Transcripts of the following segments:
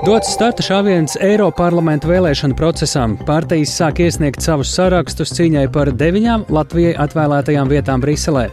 Dots starta šāviens Eiroparlamenta vēlēšanu procesām. Partijas sāk iesniegt savus sarakstus cīņai par deviņām Latvijai atvēlētajām vietām Briselē.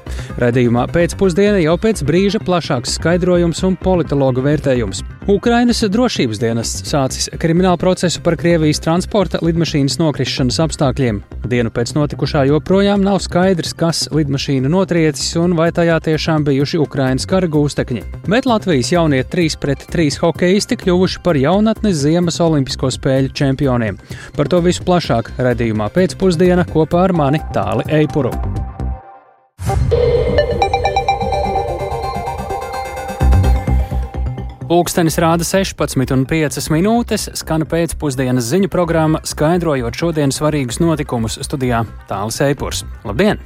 Radījumā pēcpusdienā jau pēc brīža plašāks skaidrojums un politologu vērtējums. Ukrainas drošības dienests sācis kriminālu procesu par Krievijas transporta lidmašīnas nokrišanas apstākļiem. Dienu pēc notikušā joprojām nav skaidrs, kas lidmašīnu notriecis un vai tajā tiešām bijuši Ukrainas kara gūstekņi. Bet Latvijas jaunie 3 pret 3 hokeisti kļuvuši par jaunatnes Ziemas Olimpisko spēļu čempioniem. Par to visu plašāk redzējumā pēcpusdienā kopā ar mani Tāli Eipuru. Pūkstens rāda 16,5 minūtes, skan pēcpusdienas ziņu programma, skaidrojot šodienas svarīgus notikumus studijā Tālis Eipurs. Labdien!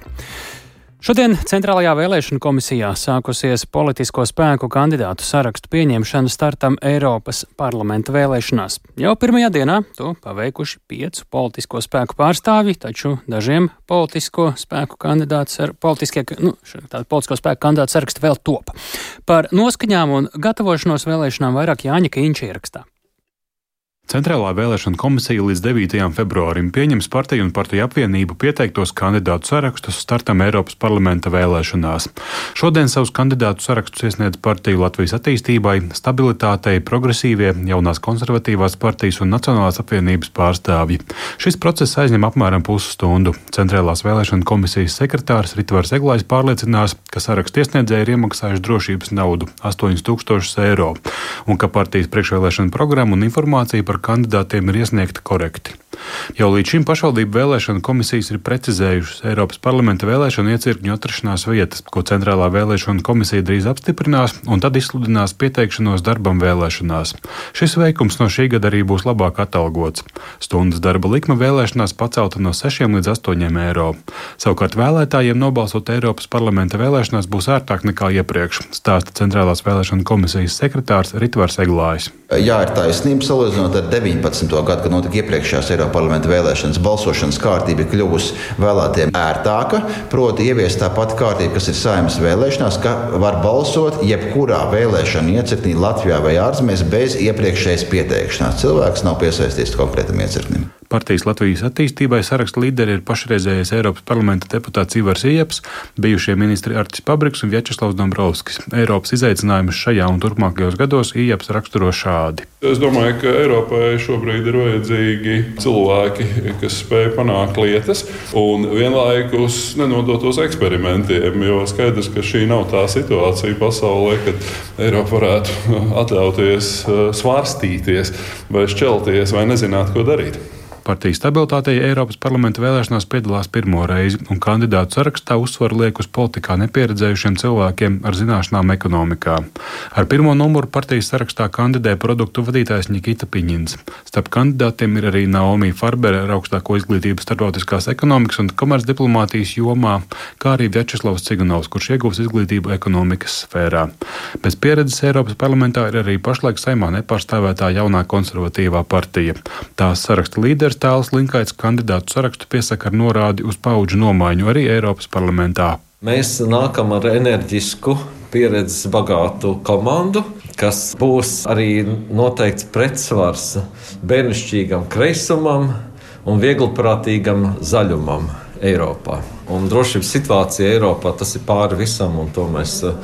Šodien Centrālajā vēlēšana komisijā sākusies politisko spēku kandidātu sarakstu pieņemšana startam Eiropas parlamenta vēlēšanās. Jau pirmajā dienā to paveikuši piecu politisko spēku pārstāvji, taču dažiem politisko spēku kandidāts ar politiskie, nu, politisko spēku kandidātu sarakstu vēl top. Par noskaņām un gatavošanos vēlēšanām vairāk Jāņa Kīņša ierakstā. Centrālā vēlēšana komisija līdz 9. februārim pieņems partiju un partiju apvienību pieteiktos kandidātu sarakstus startam Eiropas parlamenta vēlēšanās. Šodien savus kandidātu sarakstus iesniedz partiju Latvijas attīstībai, stabilitātei, progresīvie, jaunās konservatīvās partijas un Nacionālās apvienības pārstāvji. Šis process aizņem apmēram pusstundu. Centrālās vēlēšana komisijas sekretārs Ritvars Eglājs pārliecinās, ka sarakstu iesniedzēji ir iemaksājuši drošības naudu - 8000 eiro, un ka partijas priekšvēlēšana programma un informācija par kandidātiem ir iesniegta korekti. Jau līdz šim pašvaldību vēlēšana komisijas ir precizējušas Eiropas parlamenta vēlēšanu iecirkņu atrašanās vietas, ko Centrālā vēlēšana komisija drīz apstiprinās, un tad izsludinās pieteikšanos darbam vēlēšanās. Šis veikums no šī gada arī būs labāk atalgots. Stundas darba likme vēlēšanās pacelta no 6 līdz 8 eiro. Savukārt vēlētājiem nobalsot Eiropas parlamenta vēlēšanās būs ērtāk nekā iepriekš, stāsta Centrālās vēlēšana komisijas sekretārs Ritvars Eglājs. Jā, ir taisnība salīdzinot ar 19. gadu, kad notika iepriekšējās Eiropas parlamenta vēlēšanas. Balsošanas kārtība ir kļuvusi vēlētiem ērtāka, proti, ieviest tā pati kārtība, kas ir saimnes vēlēšanās, ka var balsot jebkurā vēlēšana iecirknī Latvijā vai ārzemēs bez iepriekšējas pieteikšanās. Cilvēks nav piesaistīts konkrētam iecirknim. Partijas Latvijas attīstībai saraksta līderi ir pašreizējais Eiropas parlamenta deputāts Ivars Ieps, bijušie ministri Artis Pabriks un Vjačeslavs Dombrovskis. Eiropas izaicinājumus šajā un turpmākajos gados Ieps raksturo šādi. Es domāju, ka Eiropai šobrīd ir vajadzīgi cilvēki, kas spēj panākt lietas un vienlaikus nenodotos eksperimentiem, jo skaidrs, ka šī nav tā situācija pasaulē, kad Eiropa varētu atļauties eh, svārstīties vai šķelties vai nezināt, ko darīt. Partijas stabilitātei Eiropas parlamenta vēlēšanās piedalās pirmo reizi, un kandidātu sarakstā uzsvaru liek uz politikā nepieredzējušiem cilvēkiem ar zināšanām ekonomikā. Ar pirmo numuru partijas sarakstā kandidē produktu vadītājs Nikita Piņins. Starp kandidātiem ir arī Naomi Farbere ar augstāko izglītību starptautiskās ekonomikas un komercdiplomātijas jomā, kā arī Vjačeslavs Ciganovs, kurš ieguvis izglītību ekonomikas sfērā. Bez pieredzes Eiropas parlamentā ir arī pašlaik saimā nepārstāvētā jaunā konservatīvā partija. Tās saraksta Līderis Tēls Linkaits kandidātu sarakstu piesaka ar norādi uz paudžu nomaiņu arī Eiropas parlamentā. Mēs nākam ar enerģisku, pieredzes bagātu komandu, kas būs arī noteikts pretsvars bērnišķīgam kreisumam un vieglprātīgam zaļumam Eiropā. Un drošības situācija Eiropā tas ir pāri visam, un to mēs uh,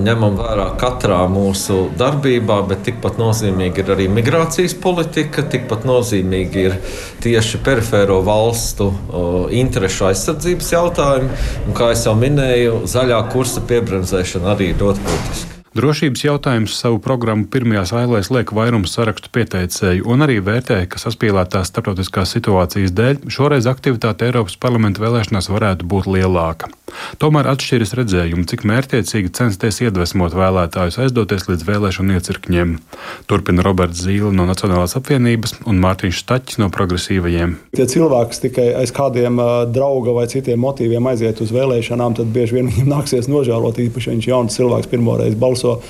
ņemam vērā katrā mūsu darbībā. Bet tikpat nozīmīgi ir arī migrācijas politika, tikpat nozīmīgi ir tieši perifēro valstu uh, interešu aizsardzības jautājumi. Un, kā jau minēju, zaļā kursa piebremzēšana arī ir ļoti būtiska. Drošības jautājums savu programmu pirmajās ailēs liek vairums sarakstu pieteicēju un arī vērtē, ka saspīlētās starptautiskās situācijas dēļ šoreiz aktivitāte Eiropas parlamenta vēlēšanās varētu būt lielāka. Tomēr atšķiras redzējumi, cik mērķiecīgi censties iedvesmot vēlētājus aizdoties līdz vēlēšanu iecirkņiem. Turpina Roberts Zīle no Nacionālās apvienības un Mārtiņš Staķis no progresīvajiem. Ja cilvēks tikai aiz kādiem drauga vai citiem motīviem aiziet uz vēlēšanām, tad bieži vien viņam nāksies nožēlot, īpaši viņš jauns cilvēks pirmoreiz balso.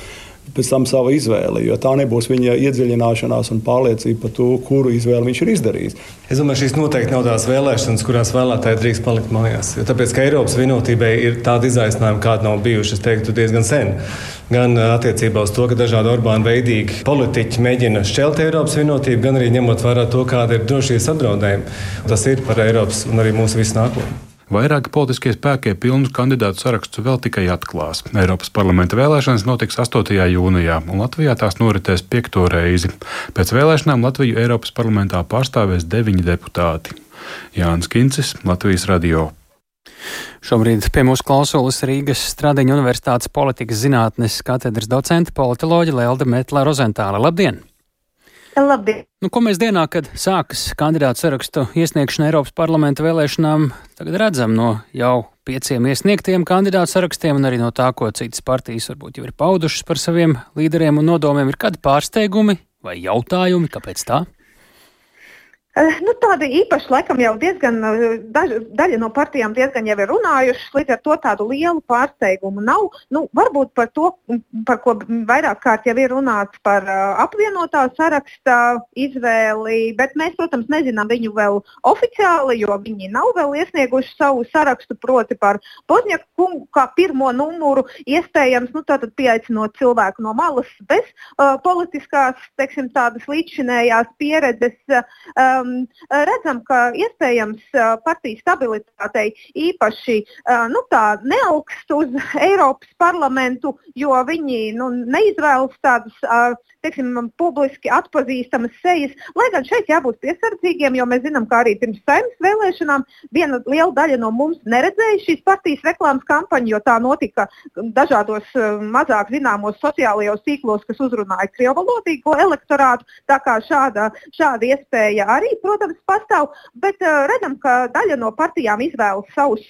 Pēc tam savu izvēli, jo tā nebūs viņa iedziļināšanās un pārliecība par to, kuru izvēli viņš ir izdarījis. Es domāju, šīs noteikti nav tās vēlēšanas, kurās vēlētāji drīkst palikt mājās. Jo tāpēc, ka Eiropas vienotībai ir tādi izaicinājumi, kādi nav bijuši, es teiktu, diezgan sen. Gan attiecībā uz to, ka dažādi Orbāna veidīgi politiķi mēģina šķelt Eiropas vienotību, gan arī ņemot vērā to, kāda ir drošības apdraudējuma. Tas ir par Eiropas un arī mūsu visu nākotni. Vairāki politiskie spēki pilnu kandidātu sarakstu vēl tikai atklās. Eiropas parlamenta vēlēšanas notiks 8. jūnijā, un Latvijā tās noritēs piekto reizi. Pēc vēlēšanām Latviju Eiropas parlamentā pārstāvēs deviņi deputāti. Jānis Kincis, Latvijas radio. Šobrīd pie mūsu klausulas Rīgas Stradiņa Universitātes politikas zinātnes katedras docente politoloģa Lelda Metlā Rozentāla. Labdien! Labdien! Nu, ko mēs dienā, kad sākas kandidātu sarakstu iesniegšana Eiropas parlamenta vēlēšanām, tagad redzam no jau pieciem iesniegtiem kandidātu sarakstiem un arī no tā, ko citas partijas varbūt jau ir paudušas par saviem līderiem un nodomiem, ir kādi pārsteigumi vai jautājumi, kāpēc tā? Eh, nu, tāda īpaša, laikam, jau diezgan eh, daž, daļa no partijām diezgan jau ir runājušas, līdz ar to tādu lielu pārsteigumu nav. Nu, varbūt par to, par ko vairāk kārt jau ir runāts par uh, apvienotā saraksta izvēli, bet mēs, protams, nezinām viņu vēl oficiāli, jo viņi nav vēl iesnieguši savu sarakstu, proti par Pozņaku kungu kā pirmo numuru, iespējams, nu, pieaicinot cilvēku no malas bez uh, politiskās, teiksim, tādas līdzšinējās pieredzes. Uh, um, redzam, ka iespējams uh, partiju stabilitātei īpaši uh, nu, neaugst uz Eiropas parlamentu, jo viņi nu, neizvēlas tādas uh, teiksim, publiski atpazīstamas sejas. Lai gan šeit jābūt piesardzīgiem, jo mēs zinām, ka arī pirms saimnes vēlēšanām viena liela daļa no mums neredzēja šīs partijas reklāmas kampaņu, jo tā notika dažādos mazāk zināmos sociālajos tīklos, kas uzrunāja krievalodīgo elektorātu. Tā kā šāda, šāda iespēja arī arī, protams, pastāv, bet uh, redzam, ka daļa no partijām izvēlas savus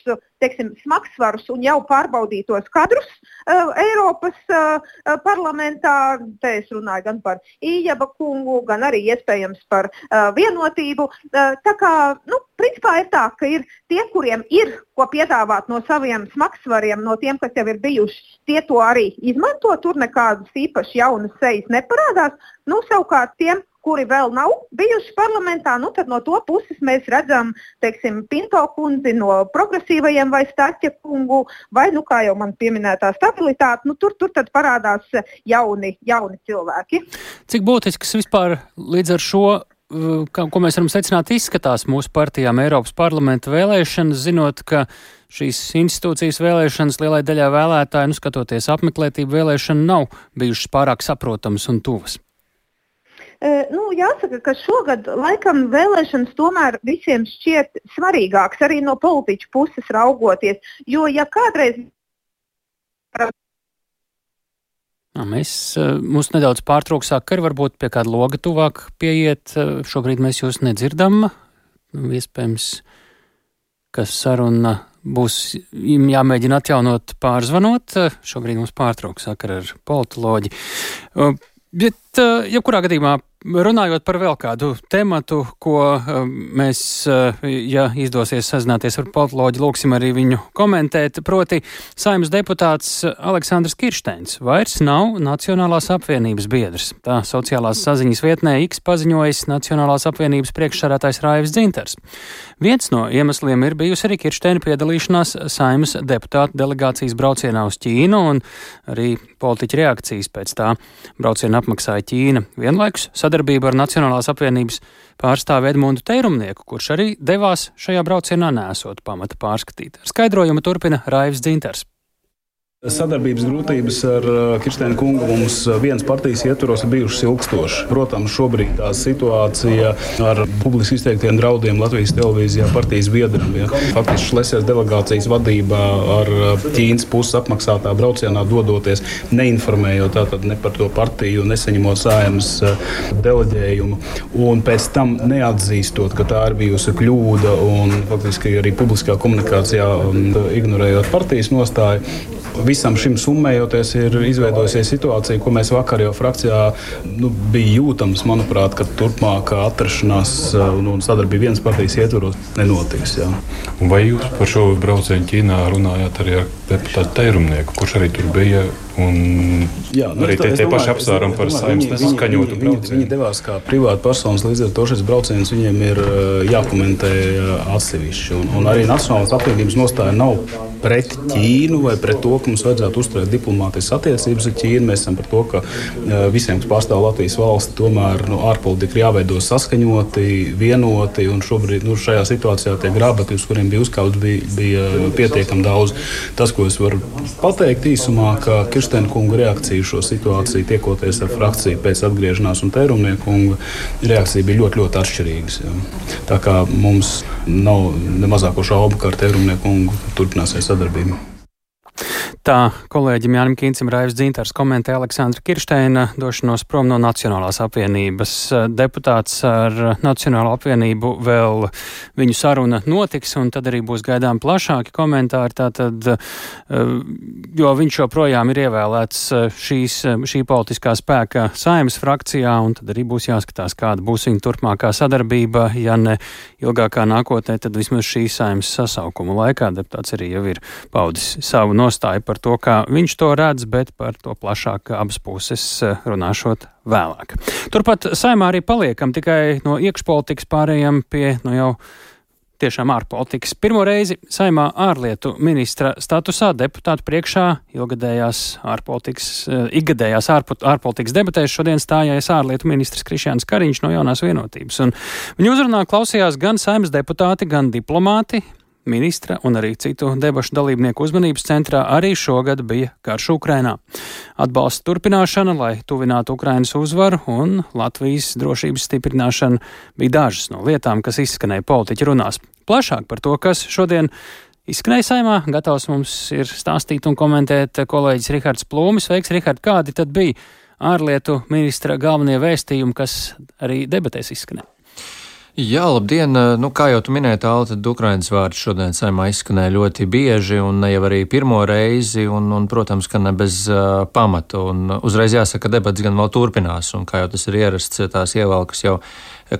teiksim, smagsvarus un jau pārbaudītos kadrus uh, Eiropas uh, parlamentā. Te es runāju gan par Ījaba kungu, gan arī iespējams par uh, vienotību. Uh, tā kā, nu, principā ir tā, ka ir tie, kuriem ir ko piedāvāt no saviem smagsvariem, no tiem, kas jau ir bijuši, tie to arī izmanto. Tur nekādas īpaši jaunas sejas neparādās. Nu, savukārt tiem, kuri vēl nav bijuši parlamentā, nu, tad no to puses mēs redzam, teiksim, Pinto kundzi no progresīvajiem vai Staķa kungu, vai, nu, kā jau man pieminētā stabilitāte, nu, tur, tur tad parādās jauni, jauni cilvēki. Cik būtisks vispār līdz ar šo kā, ko mēs varam secināt, izskatās mūsu partijām Eiropas parlamenta vēlēšanas, zinot, ka šīs institūcijas vēlēšanas lielai daļai vēlētāju, nu, skatoties apmeklētību vēlēšanu, nav bijušas pārāk saprotamas un tuvas. Nu, jāsaka, ka šogad laikam vēlēšanas tomēr visiem šķiet svarīgāks arī no politiķu puses raugoties. Jo, ja kādreiz. Mēs, mums nedaudz pārtrauks sakari, varbūt pie kāda loga tuvāk pieiet. Šobrīd mēs jūs nedzirdam. Nu, iespējams, ka saruna būs jāmēģina atjaunot pārzvanot. Šobrīd mums pārtrauks sakari ar politoloģi. Bet, jebkurā gadījumā, Runājot par vēl kādu tematu, ko um, mēs, uh, ja izdosies sazināties ar politoloģiju, lūksim arī viņu komentēt, proti saimnes deputāts Aleksandrs Kirsteins vairs nav Nacionālās apvienības biedrs. Tā sociālās saziņas vietnē X paziņojis Nacionālās apvienības priekšsarātājs Raivis Dzinters. Viens no iemesliem ir bijusi arī Kirsteina piedalīšanās saimnes deputātu delegācijas braucienā uz Ķīnu un arī politiķa reakcijas pēc tā brauciena apmaksāja Ķīna. Vienlaikus sadarbību ar Nacionālās apvienības pārstāvi Edmundu Teirumnieku, kurš arī devās šajā braucienā nesot pamata pārskatīt. Ar skaidrojumu turpina Raivs Dzinters. Sadarbības grūtības ar uh, Kirstēnu kungu mums uh, viens partijas ietvaros ir bijušas ilgstošas. Protams, šobrīd tā situācija ar publiski izteiktiem draudiem Latvijas televīzijā partijas biedram. Ja. Faktiski Šlesijas delegācijas vadībā ar uh, Ķīnas puses apmaksātā braucienā dodoties, neinformējot ne par to partiju, nesaņemot sājumas deleģējumu. Un pēc tam neatzīstot, ka tā ir bijusi kļūda un faktiski arī publiskā komunikācijā ignorējot partijas nostāju Visam šim summējoties, ir izveidojusies situācija, ko mēs vakar jau frakcijā nu, bija jūtams, manuprāt, ka turpmākā atrašanās un, un sadarbība vienas partijas ietvaros nenotiks. Jā. Vai jūs par šo braucienu Ķīnā runājāt arī ar deputātu Teirumnieku, kurš arī tur bija? Un Jā, nu, arī tie, tie paši apsvērumi par saimnes nesaskaņotu viņi, viņi, viņi devās kā privāti personas, līdz ar to šis brauciens viņiem ir jākomentē atsevišķi. Un, un arī Nacionālās apvienības nostāja nav pret Ķīnu vai pret to, ka mums vajadzētu uzturēt diplomātiskas attiecības ar Ķīnu. Mēs esam par to, ka visiem, kas pārstāv Latvijas valsti, tomēr nu, ārpolitika ir jāveido saskaņoti, vienoti. Šobrīd nu, šajā situācijā tie grābekļi, uz kuriem bija uzkauts, bija, bija pietiekami daudz. Tas, ko es varu pateikt īsumā, ka Kirstēna kunga reakcija šo situāciju, tiekoties ar frakciju pēc atgriešanās un tērumnieku kunga reakcija bija ļoti, ļoti atšķirīgas. Ja. Tā kā mums nav ne mazāko šaubu, ka ar tērumnieku kungu turpināsies sadarbība. Tā kolēģim Jānis Kīncim Raivs Dzintars komentē Aleksandra Kirsteina došanos prom no Nacionālās apvienības. Deputāts ar Nacionālo apvienību vēl viņu saruna notiks, un tad arī būs gaidām plašāki komentāri. Tātad, jo viņš joprojām ir ievēlēts šīs, šī politiskā spēka saimas frakcijā, un tad arī būs jāskatās, kāda būs viņa turpmākā sadarbība. Ja ne ilgākā nākotnē, tad vismaz šīs saimas sasaukuma laikā deputāts arī jau ir paudis savu nostāju par to, kā viņš to redz, bet par to plašāk abas puses eh, runāšot vēlāk. Turpat saimā arī paliekam tikai no iekšpolitikas pārējām pie no nu jau tiešām ārpolitikas. Pirmo reizi saimā ārlietu ministra statusā deputātu priekšā ilgadējās ārpolitikas, eh, ikgadējās ārpolitikas debatēs šodien stājās ārlietu ministrs Krišjāns Kariņš no jaunās vienotības. Un viņa uzrunā klausījās gan saimas deputāti, gan diplomāti, Ministra un arī citu debašu dalībnieku uzmanības centrā arī šogad bija karš Ukrainā. Atbalsta turpināšana, lai tuvinātu Ukrainas uzvaru, un Latvijas drošības stiprināšana bija dažas no lietām, kas izskanēja politiķu runās. Plašāk par to, kas šodien izskanēja saimā, gatavs mums ir stāstīt un komentēt kolēģis Rihards Plūmis. Sveiks, Rihard, kādi tad bija ārlietu ministra galvenie vēstījumi, kas arī debatēs izskanēja? Jā, labdien! Nu, kā jau tu minēji, tālāk, tad Ukrainas vārds šodien saimā izskanēja ļoti bieži un ne jau arī pirmo reizi, un, un protams, ka ne bez uh, pamata. Un uzreiz jāsaka, ka debats gan vēl turpinās, un kā jau tas ir ierasts, tās ievelkas jau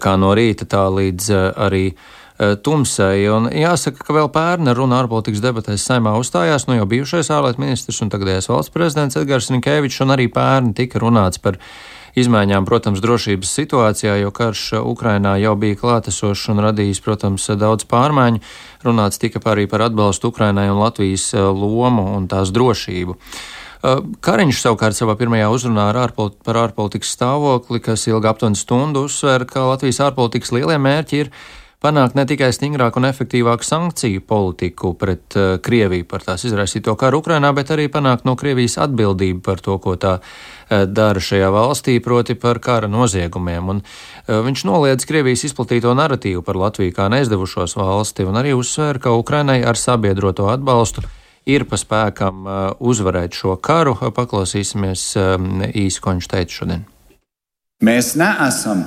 kā no rīta tā līdz uh, arī tumsai. Un jāsaka, ka vēl pērna runa ārpolitikas debatēs saimā uzstājās nu, jau bijušais ārlietu ministrs un tagadējais valsts prezidents Edgars Ninkēvičs, un arī pērni tika runāts par izmaiņām, protams, drošības situācijā, jo karš Ukrainā jau bija klātesošs un radījis, protams, daudz pārmaiņu. Runāts tika arī par atbalstu Ukrainai un Latvijas eh, lomu un tās drošību. Eh, Kariņš savukārt savā pirmajā uzrunā ar ārpolit par ārpolitikas stāvokli, kas ilga aptuveni stundu, uzsver, ka Latvijas ārpolitikas lielie mērķi ir panākt ne tikai stingrāku un efektīvāku sankciju politiku pret uh, Krieviju par tās izraisīto karu Ukrainā, bet arī panākt no Krievijas atbildību par to, ko tā uh, dara šajā valstī, proti par kara noziegumiem. Un, uh, viņš noliedz Krievijas izplatīto narratīvu par Latviju kā neizdevušos valsti un arī uzsvēra, ka Ukrainai ar sabiedroto atbalstu ir pa spēkam uzvarēt šo karu. Paklausīsimies īsi, ko viņš teica šodien. Mēs neesam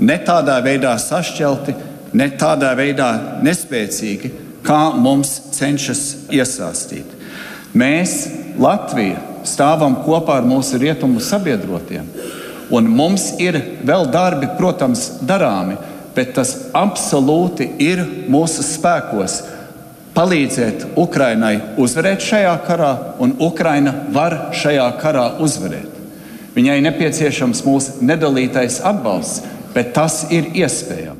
ne tādā veidā sašķelti, ne tādā veidā nespēcīgi, kā mums cenšas iesāstīt. Mēs, Latvija, stāvam kopā ar mūsu rietumu sabiedrotiem, un mums ir vēl darbi, protams, darāmi, bet tas absolūti ir mūsu spēkos palīdzēt Ukrainai uzvarēt šajā karā, un Ukraina var šajā karā uzvarēt. Viņai nepieciešams mūsu nedalītais atbalsts, bet tas ir iespējams.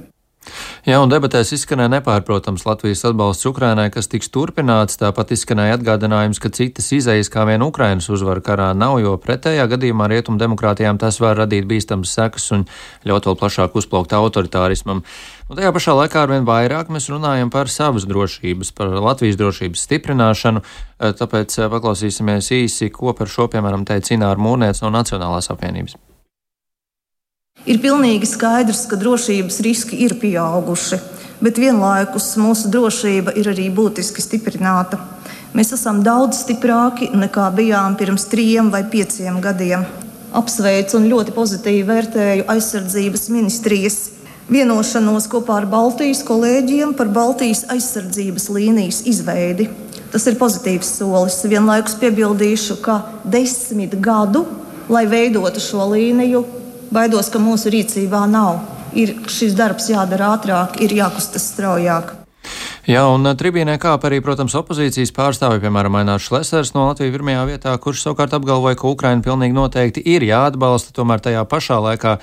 Jā, un debatēs izskanēja nepārprotams Latvijas atbalsts Ukrainai, kas tiks turpināts. Tāpat izskanēja atgādinājums, ka citas izejas kā vien Ukrainas uzvaru karā nav, jo pretējā gadījumā rietumu demokrātijām tas var radīt bīstamas sekas un ļaut vēl plašāk uzplaukt autoritārismam. Un tajā pašā laikā arvien vairāk mēs runājam par savas drošības, par Latvijas drošības stiprināšanu, tāpēc paklausīsimies īsi, ko par šo, piemēram, teica Ināra Mūrniec no Nacionālās apvienības. Ir pilnīgi skaidrs, ka drošības riski ir pieauguši, bet vienlaikus mūsu drošība ir arī būtiski stiprināta. Mēs esam daudz stiprāki nekā bijām pirms trim vai pieciem gadiem. Apsveicu un ļoti pozitīvi vērtēju aizsardzības ministrijas vienošanos kopā ar Baltijas kolēģiem par Baltijas aizsardzības līnijas izveidi. Tas ir pozitīvs solis. Vienlaikus piebildīšu, ka desmit gadu, lai veidotu šo līniju, baidos, ka mūsu rīcībā nav. Ir šis darbs jādara ātrāk, ir jākustas straujāk. Jā, un uh, tribīnē kāp arī, protams, opozīcijas pārstāvi, piemēram, Ainārs Šlesers no Latvijas pirmajā vietā, kurš savukārt apgalvoja, ka Ukraina pilnīgi noteikti ir jāatbalsta, tomēr tajā pašā laikā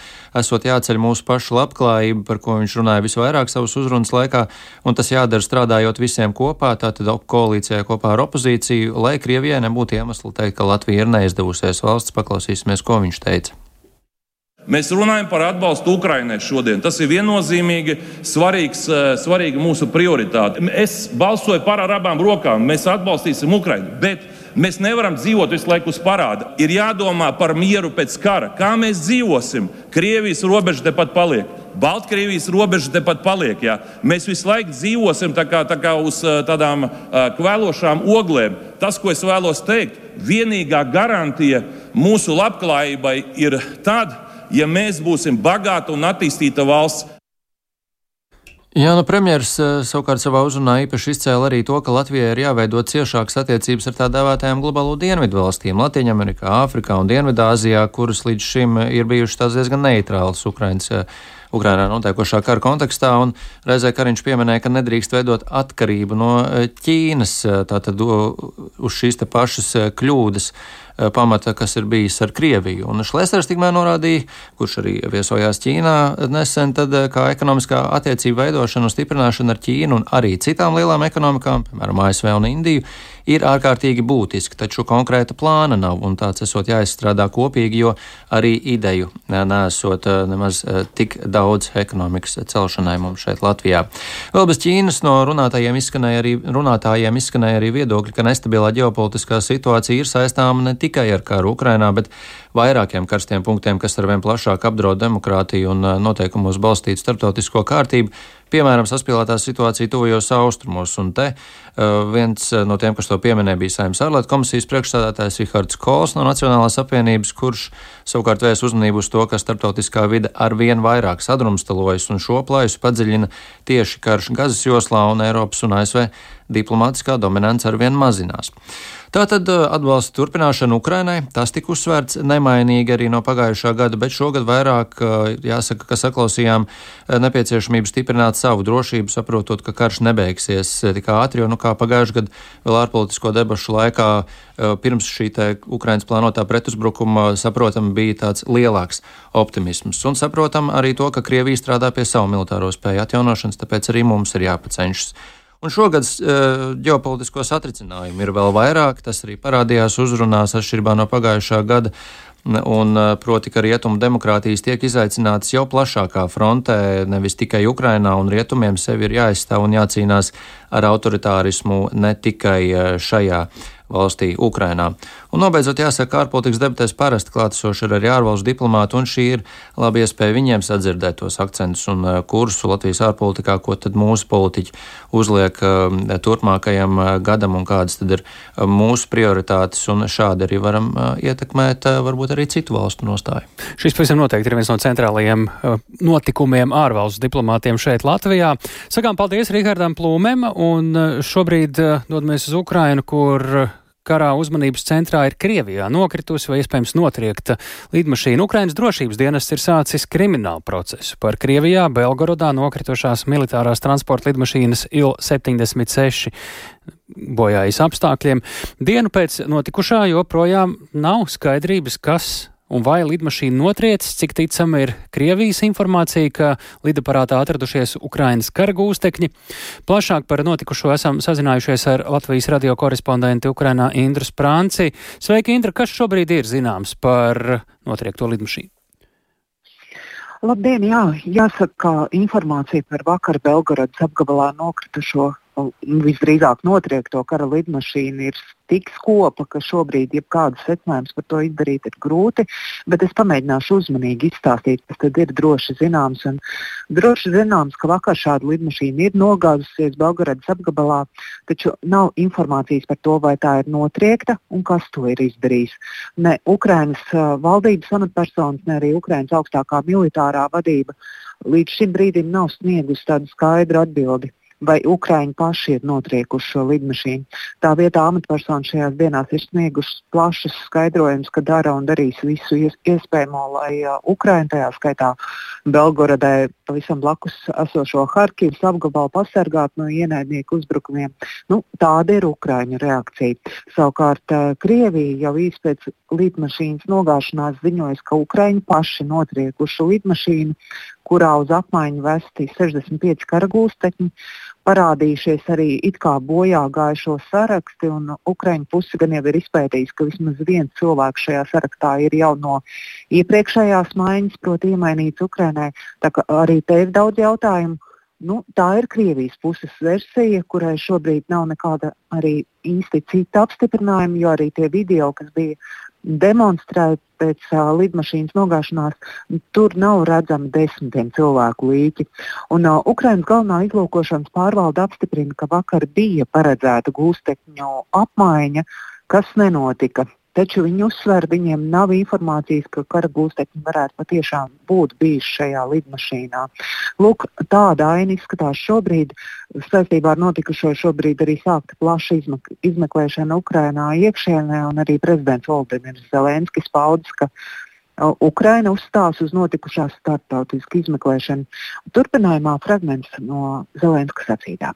esot jāceļ mūsu pašu labklājība, par ko viņš runāja visvairāk savas uzrunas laikā, un tas jādara strādājot visiem kopā, tātad koalīcijā kopā ar opozīciju, lai Krievijai nebūtu iemesli teikt, ka Latvija ir neizdevusies valsts. Paklausīsimies, ko viņš teica. Mēs runājam par atbalstu Ukraiņai šodien. Tas ir viennozīmīgi svarīgs, eh, svarīga mūsu prioritāte. Es balsoju par ar abām rokām. Mēs atbalstīsim Ukraiņu. Bet mēs nevaram dzīvot visu laiku uz parāda. Ir jādomā par mieru pēc kara. Kā mēs dzīvosim? Krievijas robeža tepat paliek. Baltkrievijas robeža tepat paliek. Jā. Mēs visu laiku dzīvosim tā kā, tā kā uz eh, tādām uh, kvēlošām oglēm. Tas, ko es vēlos teikt, vienīgā garantija mūsu labklājībai ir tāda, ja mēs būsim bagāta un attīstīta valsts. Jā, nu premjeras eh, savukārt savā uzrunā īpaši izcēla arī to, ka Latvijai ir jāveido ciešākas attiecības ar tā dēvētajām globālo dienvidu valstīm - Latvijā, Āfrikā un Dienvidāzijā, kuras līdz šim ir bijušas tās diezgan neitrālas Ukrainas. Eh, Ukrainā notiekošā kara kontekstā, un reizē Kariņš pieminēja, ka nedrīkst veidot atkarību no eh, Ķīnas, tātad uz šīs pašas kļūdas. Eh, pamata, kas ir bijis ar Krieviju. Un Šlēsers tikmēr norādīja, kurš arī viesojās Ķīnā nesen, tad eh, kā ekonomiskā attiecība veidošana un stiprināšana ar Ķīnu un arī citām lielām ekonomikām, piemēram, ASV un Indiju, ir ārkārtīgi būtiski, taču konkrēta plāna nav, un tāds esot jāizstrādā kopīgi, jo arī ideju nesot eh, nemaz eh, tik daudz ekonomikas celšanai mums šeit Latvijā. Vēl bez Ķīnas no runātājiem izskanēja arī, runātājiem izskanēja arī viedokļi, ka nestabilā ģeopolitiskā situācija ir saistāma ne tikai ar karu Ukrainā, bet vairākiem karstiem punktiem, kas arvien plašāk apdraud demokrātiju un eh, noteikumos balstītu starptautisko kārtību piemēram, saspīlētā situācija tuvajos austrumos. Un te uh, viens uh, no tiem, kas to pieminēja, bija Saimnes ārlietu komisijas priekšstādātājs Rihards Kols no Nacionālās apvienības, kurš savukārt vērs uzmanību uz to, ka starptautiskā vide ar vien vairāk sadrumstalojas un šo plaisu padziļina tieši karš Gazas joslā un Eiropas un ASV diplomātiskā dominance ar vien mazinās. Tātad uh, atbalsta turpināšana Ukrainai, tas tika uzsvērts nemainīgi arī no pagājušā gada, bet šogad vairāk uh, jāsaka, ka saklausījām uh, nepieciešamību stiprināt savu drošību, saprotot, ka karš nebeigsies tik ātri, jo, nu, kā pagājušajā gadā vēl ārpolitisko debašu laikā pirms šī Ukrainas plānotā pretuzbrukuma, saprotam, bija tāds lielāks optimisms. Un saprotam arī to, ka Krievija strādā pie savu militāro spēju atjaunošanas, tāpēc arī mums ir jāpacenšas. Un šogad uh, ģeopolitisko satricinājumu ir vēl vairāk. Tas arī parādījās uzrunās atšķirībā no pagājušā gada. Un, uh, proti, ka rietumu demokrātijas tiek izaicinātas jau plašākā frontē, nevis tikai Ukrainā, un rietumiem sevi ir jāizstāv un jācīnās ar autoritārismu ne tikai uh, šajā valstī, Ukrainā. Un nobeidzot, jāsaka, ārpolitikas debatēs parasti klātesoši ir arī ārvalstu diplomāti, un šī ir laba iespēja viņiem sadzirdēt tos akcentus un uh, kursu Latvijas ārpolitikā, ko tad mūsu politiķi uzliek uh, turpmākajam uh, gadam un kādas tad ir mūsu prioritātes, un šādi arī varam ietekmēt varbūt arī citu valstu nostāju. Šis pavisam noteikti ir viens no centrālajiem notikumiem ārvalstu diplomātiem šeit Latvijā. Sakām paldies Rihardam Plūmēm, un šobrīd dodamies uz Ukrainu, kur karā uzmanības centrā ir Krievijā nokritusi vai iespējams notriekta lidmašīna. Ukrainas drošības dienests ir sācis kriminālu procesu par Krievijā Belgorodā nokritušās militārās transporta lidmašīnas Il-76 bojājas apstākļiem. Dienu pēc notikušā joprojām nav skaidrības, kas Un vai lidmašīna notriecis, cik ticama ir Krievijas informācija, ka lidaparātā atradušies Ukrainas kara gūstekņi? Plašāk par notikušo esam sazinājušies ar Latvijas radio korespondenti Ukrainā Indru Sprānci. Sveiki, Indra, kas šobrīd ir zināms par notriekto lidmašīnu? Labdien, jā, jāsaka, ka informācija par vakar Belgorodas apgabalā nokritušo visdrīzāk notriekto kara lidmašīnu ir tik skopa, ka šobrīd jebkādus secinājumus par to izdarīt ir grūti, bet es pamēģināšu uzmanīgi izstāstīt, kas tad ir droši zināms. Un droši zināms, ka vakar šāda lidmašīna ir nogāzusies Belgradas apgabalā, taču nav informācijas par to, vai tā ir notriekta un kas to ir izdarījis. Ne Ukrainas uh, valdības amatpersonas, ne arī Ukrainas augstākā militārā vadība līdz šim brīdim nav sniegusi tādu skaidru atbildi vai Ukrāņi paši ir notriekuši šo lidmašīnu. Tā vietā amatpersonas šajās dienās ir sniegušas plašas skaidrojumus, ka dara un darīs visu iespējamo, lai Ukrāņi, tajā skaitā Belgoradē, pavisam blakus esošo Harkivas apgabalu pasargātu no ienaidnieku uzbrukumiem. Nu, tāda ir Ukrāņu reakcija. Savukārt uh, Krievija jau īsi pēc lidmašīnas nogāšanās ziņoja, ka Ukrāņi paši notriekuši lidmašīnu, kurā uz apmaiņu vesti 65 karagūstekņi, parādījušies arī it kā bojā gājušo saraksti, un Ukraiņu puse gan jau ir izpētījusi, ka vismaz viens cilvēks šajā sarakstā ir jau no iepriekšējās maiņas, proti, iemainīts Ukrainai. Tā kā arī te ir daudz jautājumu. Nu, tā ir Krievijas puses versija, kurai šobrīd nav nekāda arī īsti cita apstiprinājuma, jo arī tie video, kas bija demonstrēt pēc uh, lidmašīnas nogāšanās, tur nav redzami desmitiem cilvēku līķi. Un uh, Ukraiņas galvenā izlūkošanas pārvalde apstiprina, ka vakar bija paredzēta gūstekņu apmaiņa, kas nenotika. Taču viņi uzsver, viņiem nav informācijas, ka kara gūstekņi varētu patiešām būt bijuši šajā lidmašīnā. Lūk, tāda aina izskatās šobrīd. Saistībā ar notikušo šobrīd arī sākta plaša izmek izmeklēšana Ukrainā iekšienē, un arī prezidents Valdemirs Zelenskis paudis, ka Ukraina uzstās uz notikušās starptautisku izmeklēšanu. Turpinājumā fragments no Zelenska sacītām.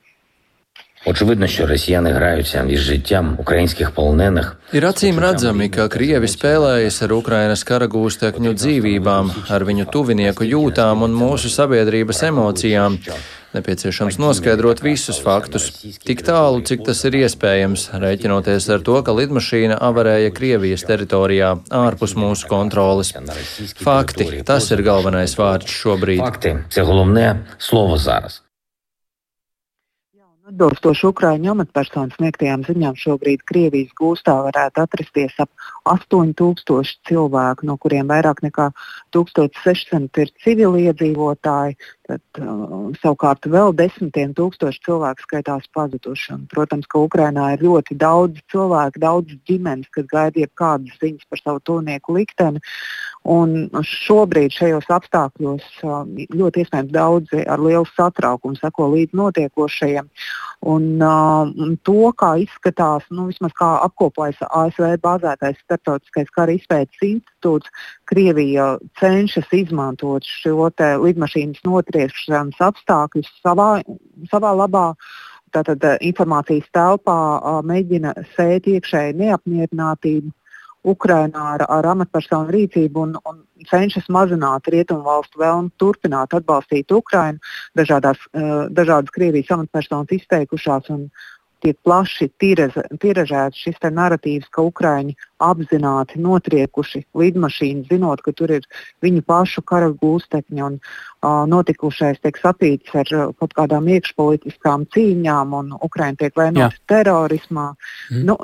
Очевидно, що росіяни граються із життям українських полонених. Ir acīm redzami, ka Krievi spēlējas ar Ukrainas karagūstekņu dzīvībām, ar viņu tuvinieku jūtām un mūsu sabiedrības emocijām. Nepieciešams noskaidrot visus faktus, tik tālu, cik tas ir iespējams, rēķinoties ar to, ka lidmašīna avarēja Krievijas teritorijā ārpus mūsu kontroles. Fakti, tas ir galvenais vārds šobrīd. Fakti, це головне слово зараз. Atbilstoši Ukrāņu amatpersonu sniegtajām ziņām, šobrīd Krievijas gūstā varētu atrasties ap 8000 cilvēku, no kuriem vairāk nekā 1600 ir civiliedzīvotāji. Tad, uh, savukārt vēl desmitiem tūkstoši cilvēku skaitās pazuduši. Un, protams, ka Ukrainā ir ļoti daudz cilvēku, daudz ģimenes, kas gaida jebkādas ziņas par savu tuvinieku likteni. Un šobrīd šajos apstākļos uh, ļoti iespējams daudzi ar lielu satraukumu seko līdz notiekošajiem. Un, uh, to, kā izskatās, nu, vismaz kā apkopojas ASV bāzētais starptautiskais kara izpētes institūts, Krievija cenšas izmantot šo lidmašīnas notriešanas apstākļus savā, savā labā. Tātad informācijas telpā mēģina sēt iekšēju neapmierinātību Ukrainā ar, ar amatpersonu rīcību un, un cenšas mazināt rietumu valstu vēlmu turpināt atbalstīt Ukrainu. Dažādās, dažādas Krievijas amatpersonas izteikušās un, tiek plaši tiražēts šis narratīvs, ka Ukrāņi apzināti notriekuši lidmašīnu, zinot, ka tur ir viņu pašu kara gūstekņi un uh, notikušais tiek satīts ar uh, kaut kādām iekšpolitiskām cīņām, un Ukrāņi tiek vainoti terorismā. Mm. Nu,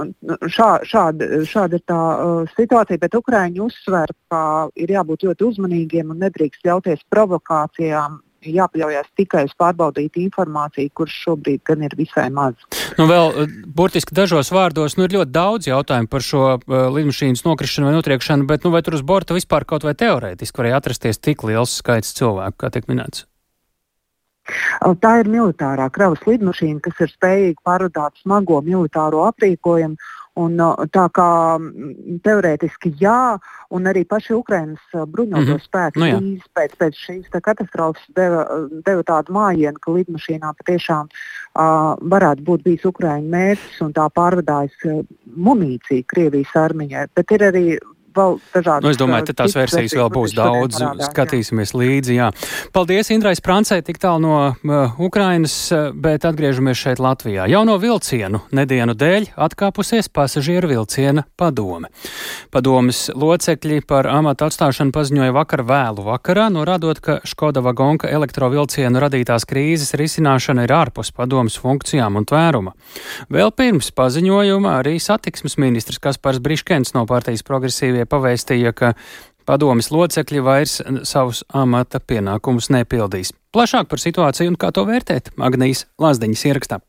šā, šāda, šāda ir tā uh, situācija, bet Ukrāņi uzsver, ka ir jābūt ļoti uzmanīgiem un nedrīkst ļauties provokācijām jāpaļaujas tikai uz pārbaudītu informāciju, kurš šobrīd gan ir visai maz. Nu, vēl eh, burtiski dažos vārdos, nu, ir ļoti daudz jautājumu par šo uh, lidmašīnas nokrišanu vai notriekšanu, bet nu, vai tur uz borta vispār kaut vai teorētiski varēja atrasties tik liels skaits cilvēku, kā tiek minēts? Tā ir militārā kravas lidmašīna, kas ir spējīga pārvadāt smago militāro aprīkojumu Un, tā kā teorētiski jā, un arī paši Ukraiņas bruņoto mm -hmm. spēki nu, īsi pēc, pēc šīs katastrofas deva, deva tādu mājienu, ka lidmašīnā patiešām uh, varētu būt bijis Ukraiņu mērķis un tā pārvadājas munīcija Krievijas armijai. Bet ir arī vēl dažādas. Nu, es domāju, ka tās versijas vēl būs daudz. Parādās, skatīsimies jā. līdzi. Jā. Paldies Indrais Prancē tik tālu no uh, Ukrainas, bet atgriežamies šeit Latvijā. Jauno vilcienu nedienu dēļ atkāpusies pasažieru vilciena padome. Padomes locekļi par amatu atstāšanu paziņoja vakar vēlu vakarā, norādot, ka Škoda vagonka elektrovilcienu radītās krīzes risināšana ir ārpus padomes funkcijām un tvēruma. Vēl pirms paziņojuma arī satiksmes ministrs Kaspars Briškens no partijas progresīvie pavēstīja, ka padomis locekļi vairs savus amata pienākumus nepildīs. Plašāk par situāciju un kā to vērtēt Agnijas Lazdiņas ierakstā.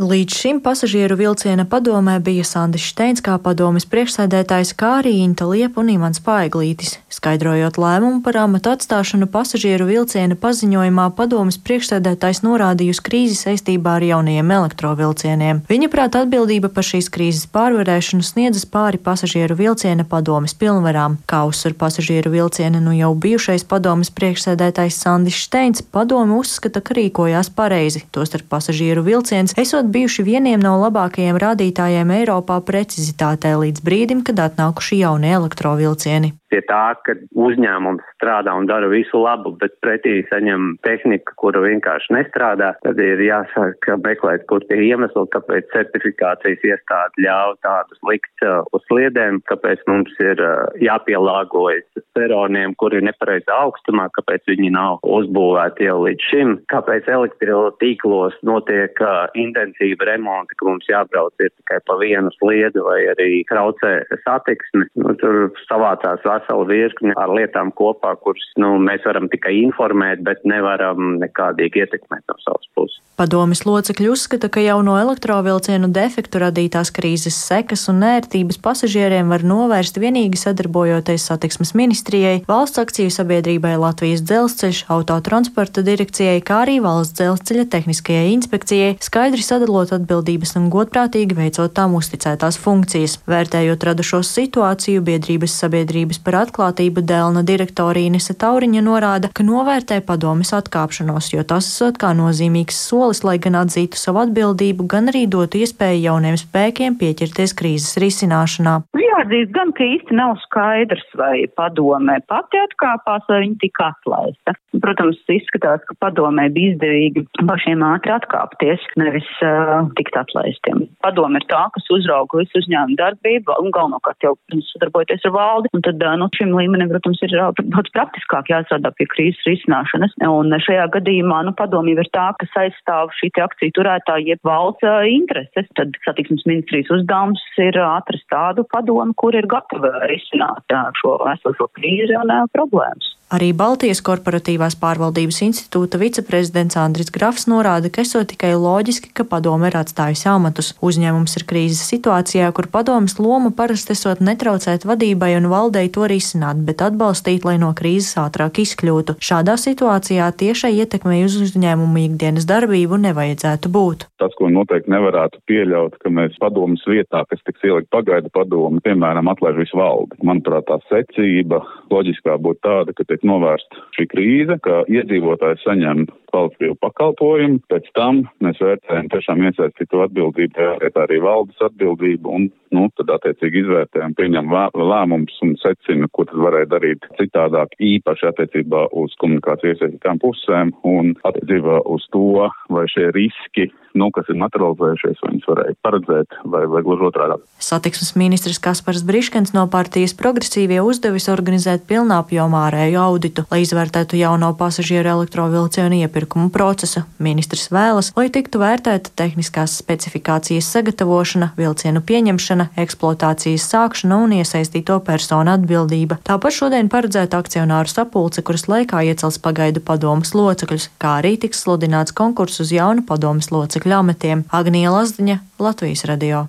Līdz šim pasažieru vilciena padomē bija Sandis Steins kā padomes priekšsēdētājs, kā arī Inta Liepa un Imants Paiglītis. Skaidrojot lēmumu par amatu atstāšanu pasažieru vilciena paziņojumā, padomes priekšsēdētājs norādījusi krīzi saistībā ar jaunajiem elektrovilcieniem. Viņa prāt atbildība par šīs krīzes pārvarēšanu sniedzas pāri pasažieru vilciena padomes pilnvarām. Kā uzsver pasažieru vilciena nu jau bijušais padomes priekšsēdētājs Sandis Steins, padome uzskata, ka rīkojās pareizi, tostarp pasažieru vilciens esot esot bijuši vieniem no labākajiem rādītājiem Eiropā precizitātē līdz brīdim, kad atnākuši jaunie elektrovilcieni pie tā, ka uzņēmums strādā un dara visu labu, bet pretī saņem tehniku, kura vienkārši nestrādā, tad ir jāsāk meklēt, kur tie iemesli, kāpēc certifikācijas iestāde ļauj tādus likt uh, uz sliedēm, kāpēc mums ir uh, jāpielāgojas peroniem, kuri ir nepareizā augstumā, kāpēc viņi nav uzbūvēti jau līdz šim, kāpēc elektrotīklos notiek uh, intensīva remonta, ka mums jābrauc ir tikai pa vienu sliedu vai arī traucē satiksmi. Nu, tur savācās veselu virkni ar lietām kopā, kuras nu, mēs varam tikai informēt, bet nevaram nekādīgi ietekmēt no savas puses. Padomis locekļi uzskata, ka jauno elektrovilcienu defektu radītās krīzes sekas un nērtības pasažieriem var novērst vienīgi sadarbojoties satiksmes ministrijai, valsts akciju sabiedrībai Latvijas dzelzceļš, autotransporta direkcijai, kā arī valsts dzelzceļa tehniskajai inspekcijai, skaidri sadalot atbildības un godprātīgi veicot tām uzticētās funkcijas. Vērtējot radušos situāciju, biedrības sabiedrības par atklātību Dēlna direktorija Inese Tauriņa norāda, ka novērtē padomis atkāpšanos, jo tas esot kā nozīmīgs solis, lai gan atzītu savu atbildību, gan arī dotu iespēju jauniem spēkiem pieķerties krīzes risināšanā. Nu, jāatzīst gan, ka īsti nav skaidrs, vai padomē pati atkāpās, vai viņa tika atlaista. Protams, izskatās, ka padomē bija izdevīgi pašiem ātri atkāpties, nevis uh, tikt atlaistiem. Padome ir tā, kas uzrauga visu uzņēmumu darbību un galvenokārt jau sadarbojoties ar valdi, un tad nu, šim līmenim, protams, ir daudz praktiskāk jāstrādā pie krīzes risināšanas. Un šajā gadījumā nu, padomība ir tā, kas aizstāv šī akciju turētāja jeb valsts intereses. Tad satiksmes ministrijas uzdevums ir atrast tādu padomu, kur ir gatava risināt šo esošo krīzi un problēmas. Arī Baltijas korporatīvās pārvaldības institūta viceprezidents Andris Grafs norāda, ka esot tikai loģiski, ka padome ir atstājusi amatus. Uzņēmums ir krīzes situācijā, kur padomas loma parasti esot netraucēt vadībai un valdei to risināt, bet atbalstīt, lai no krīzes ātrāk izkļūtu. Šādā situācijā tiešai ietekmei uz uzņēmumu ikdienas darbību nevajadzētu būt. Tas, ko noteikti nevarētu pieļaut, ka mēs padomas vietā, kas tiks ielikt pagaidu padomu, piemēram, atlaiž visu valdi. Manuprāt, tā secība loģiskā būtu tāda, ka tiek tiek novērsta šī krīze, ka iedzīvotāji saņem kvalitatīvu pakalpojumu, pēc tam mēs vērtējam tiešām iesaistīto atbildību, arī valdes atbildību un, nu, tad attiecīgi izvērtējam, pieņem lēmumus un secina, ko tad varēja darīt citādāk, īpaši attiecībā uz komunikāciju iesaistītām pusēm un attiecībā uz to, vai šie riski, nu, kas ir materializējušies, vai viņus varēja paredzēt, vai, vai gluži otrādi. Satiksmes ministrs Kaspars Briškens no partijas progresīvie uzdevis organizēt pilnāpjomā ārēju auditu, lai izvērtētu jauno pasažieru elektrovilcienu iepirkumu procesu. Ministrs vēlas, lai tiktu vērtēta tehniskās specifikācijas sagatavošana, vilcienu pieņemšana, eksploatācijas sākšana un iesaistīto personu atbildība. Tāpat šodien paredzēta akcionāru sapulce, kuras laikā iecels pagaidu padomas locekļus, kā arī tiks sludināts konkurss uz jaunu padomas locekļu ametiem. Agnija Lazdiņa, Latvijas radio.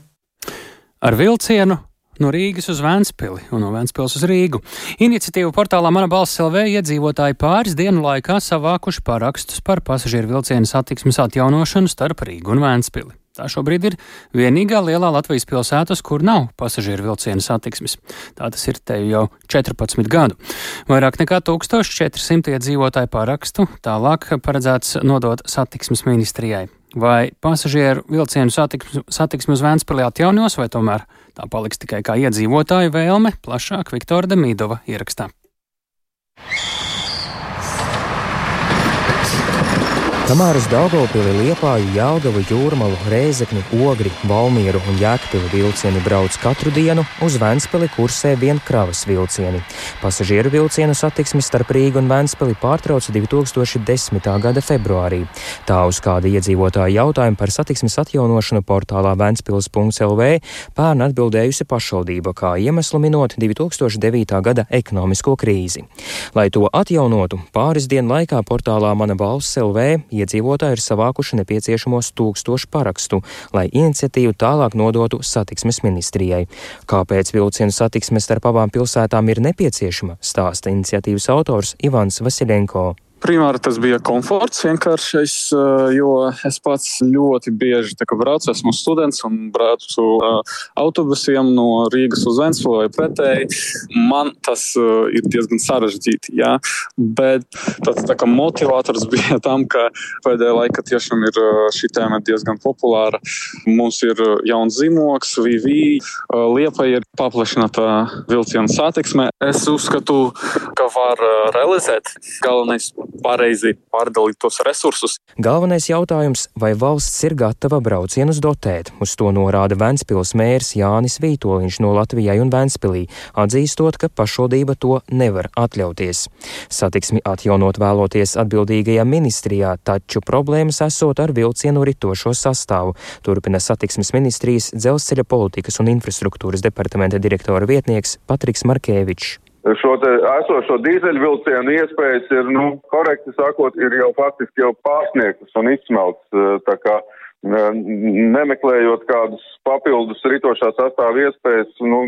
Ar vilcienu no Rīgas uz Vēnspili un no Vēnspils uz Rīgu. Iniciatīvu portālā Mana balss LV iedzīvotāji pāris dienu laikā savākuši parakstus par pasažieru vilcienu satiksmes atjaunošanu starp Rīgu un Vēnspili. Tā šobrīd ir vienīgā lielā Latvijas pilsētas, kur nav pasažieru vilcienu satiksmes. Tā tas ir te jau 14 gadu. Vairāk nekā 1400 iedzīvotāju parakstu tālāk paredzēts nodot satiksmes ministrijai. Vai pasažieru vilcienu satiksmi, uz Vēnspilī atjaunos, vai tomēr tā paliks tikai kā iedzīvotāju vēlme, plašāk Viktora Demīdova ierakstā. Kamēr uz Daugopili, Liepāju, Jālgavu, Jūrmalu, Rēzekni, Ogri, Valmieru un Jēkpili vilcieni brauc katru dienu, uz Ventspili kursē vien kravas vilcieni. Pasažieru vilcienu satiksmi starp Rīgu un Ventspili pārtrauca 2010. gada februārī. Tā uz kāda iedzīvotāja jautājuma par satiksmes atjaunošanu portālā ventspils.lv pērn atbildējusi pašvaldība, kā iemeslu minot 2009. gada ekonomisko krīzi. Lai to atjaunotu, pāris dienu laikā portālā Mana balss LV iedzīvotāji ir savākuši nepieciešamos tūkstošu parakstu, lai iniciatīvu tālāk nodotu satiksmes ministrijai. Kāpēc vilcienu satiksme starp abām pilsētām ir nepieciešama, stāsta iniciatīvas autors Ivans Vasiljenko. Primāri tas bija komforts vienkāršais, eh, jo es pats ļoti bieži braucu, esmu students un braucu uh, autobusiem no Rīgas uz Ventspili vai pretēji. Man tas uh, ir diezgan sarežģīti, jā. bet tāds tā kā motivators bija tam, ka pēdējā laikā tiešām ir šī tēma diezgan populāra. Mums ir jauns zīmoks, VV, Liepa ir paplašināta vilciena satiksme. Es uzskatu, ka var realizēt galvenais pareizi pārdalīt tos resursus. Galvenais jautājums, vai valsts ir gatava braucienus dotēt, uz to norāda Ventspils mērs Jānis Vītoliņš no Latvijai un Ventspilī, atzīstot, ka pašvaldība to nevar atļauties. Satiksmi atjaunot vēloties atbildīgajā ministrijā, taču problēmas esot ar vilcienu ritošo sastāvu, turpina satiksmes ministrijas dzelzceļa politikas un infrastruktūras departamenta direktora vietnieks Patriks Markēvičs šo esošo dīzeļvilcienu iespējas ir, nu, korekti sakot, ir jau faktiski jau pārsniegtas un izsmelts. Eh, tā kā nemeklējot kādus papildus ritošā sastāva iespējas, nu,